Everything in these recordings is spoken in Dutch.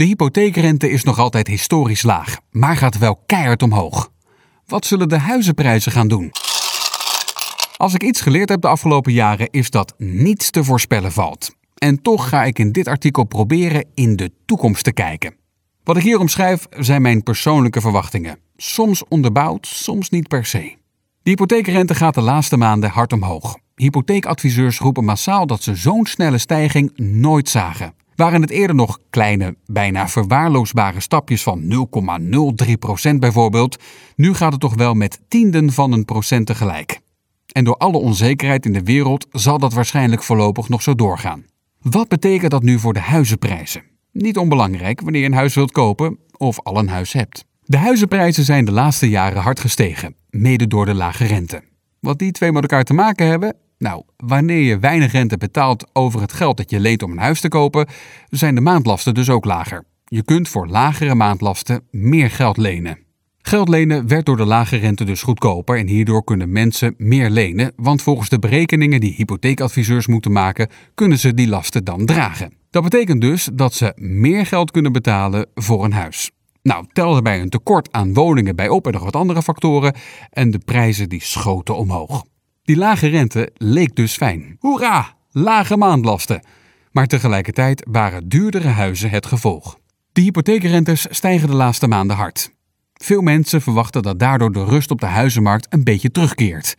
De hypotheekrente is nog altijd historisch laag, maar gaat wel keihard omhoog. Wat zullen de huizenprijzen gaan doen? Als ik iets geleerd heb de afgelopen jaren, is dat niets te voorspellen valt. En toch ga ik in dit artikel proberen in de toekomst te kijken. Wat ik hier omschrijf zijn mijn persoonlijke verwachtingen. Soms onderbouwd, soms niet per se. De hypotheekrente gaat de laatste maanden hard omhoog. Hypotheekadviseurs roepen massaal dat ze zo'n snelle stijging nooit zagen. Waren het eerder nog kleine, bijna verwaarloosbare stapjes van 0,03% bijvoorbeeld, nu gaat het toch wel met tienden van een procent tegelijk. En door alle onzekerheid in de wereld zal dat waarschijnlijk voorlopig nog zo doorgaan. Wat betekent dat nu voor de huizenprijzen? Niet onbelangrijk wanneer je een huis wilt kopen of al een huis hebt. De huizenprijzen zijn de laatste jaren hard gestegen, mede door de lage rente. Wat die twee met elkaar te maken hebben? Nou, wanneer je weinig rente betaalt over het geld dat je leent om een huis te kopen, zijn de maandlasten dus ook lager. Je kunt voor lagere maandlasten meer geld lenen. Geld lenen werd door de lage rente dus goedkoper en hierdoor kunnen mensen meer lenen, want volgens de berekeningen die hypotheekadviseurs moeten maken, kunnen ze die lasten dan dragen. Dat betekent dus dat ze meer geld kunnen betalen voor een huis. Nou, tel erbij een tekort aan woningen bij op en nog wat andere factoren en de prijzen die schoten omhoog. Die lage rente leek dus fijn. Hoera, lage maandlasten. Maar tegelijkertijd waren duurdere huizen het gevolg. De hypotheekrentes stijgen de laatste maanden hard. Veel mensen verwachten dat daardoor de rust op de huizenmarkt een beetje terugkeert.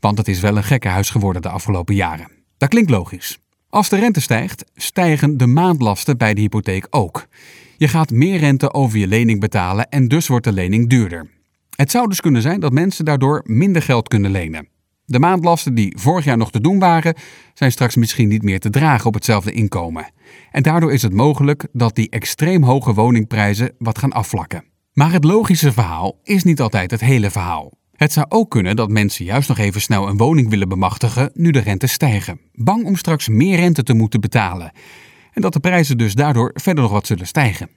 Want het is wel een gekke huis geworden de afgelopen jaren. Dat klinkt logisch. Als de rente stijgt, stijgen de maandlasten bij de hypotheek ook. Je gaat meer rente over je lening betalen en dus wordt de lening duurder. Het zou dus kunnen zijn dat mensen daardoor minder geld kunnen lenen. De maandlasten die vorig jaar nog te doen waren, zijn straks misschien niet meer te dragen op hetzelfde inkomen. En daardoor is het mogelijk dat die extreem hoge woningprijzen wat gaan afvlakken. Maar het logische verhaal is niet altijd het hele verhaal. Het zou ook kunnen dat mensen juist nog even snel een woning willen bemachtigen nu de rente stijgen, bang om straks meer rente te moeten betalen. En dat de prijzen dus daardoor verder nog wat zullen stijgen.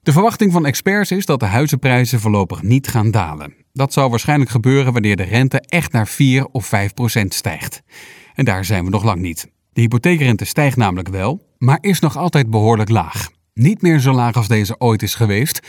De verwachting van experts is dat de huizenprijzen voorlopig niet gaan dalen. Dat zal waarschijnlijk gebeuren wanneer de rente echt naar 4 of 5 procent stijgt. En daar zijn we nog lang niet. De hypotheekrente stijgt namelijk wel, maar is nog altijd behoorlijk laag. Niet meer zo laag als deze ooit is geweest,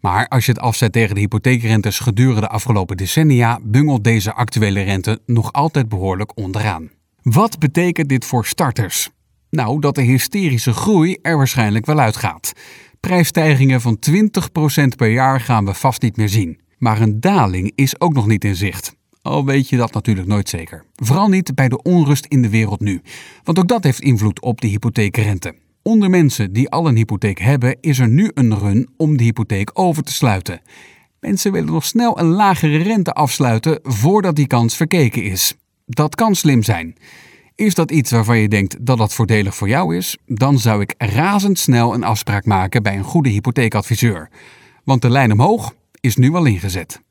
maar als je het afzet tegen de hypotheekrentes gedurende de afgelopen decennia, bungelt deze actuele rente nog altijd behoorlijk onderaan. Wat betekent dit voor starters? Nou, dat de hysterische groei er waarschijnlijk wel uitgaat. Prijsstijgingen van 20% per jaar gaan we vast niet meer zien. Maar een daling is ook nog niet in zicht. Al weet je dat natuurlijk nooit zeker. Vooral niet bij de onrust in de wereld nu. Want ook dat heeft invloed op de hypotheekrente. Onder mensen die al een hypotheek hebben, is er nu een run om de hypotheek over te sluiten. Mensen willen nog snel een lagere rente afsluiten voordat die kans verkeken is. Dat kan slim zijn. Is dat iets waarvan je denkt dat dat voordelig voor jou is? Dan zou ik razendsnel een afspraak maken bij een goede hypotheekadviseur. Want de lijn omhoog is nu al ingezet.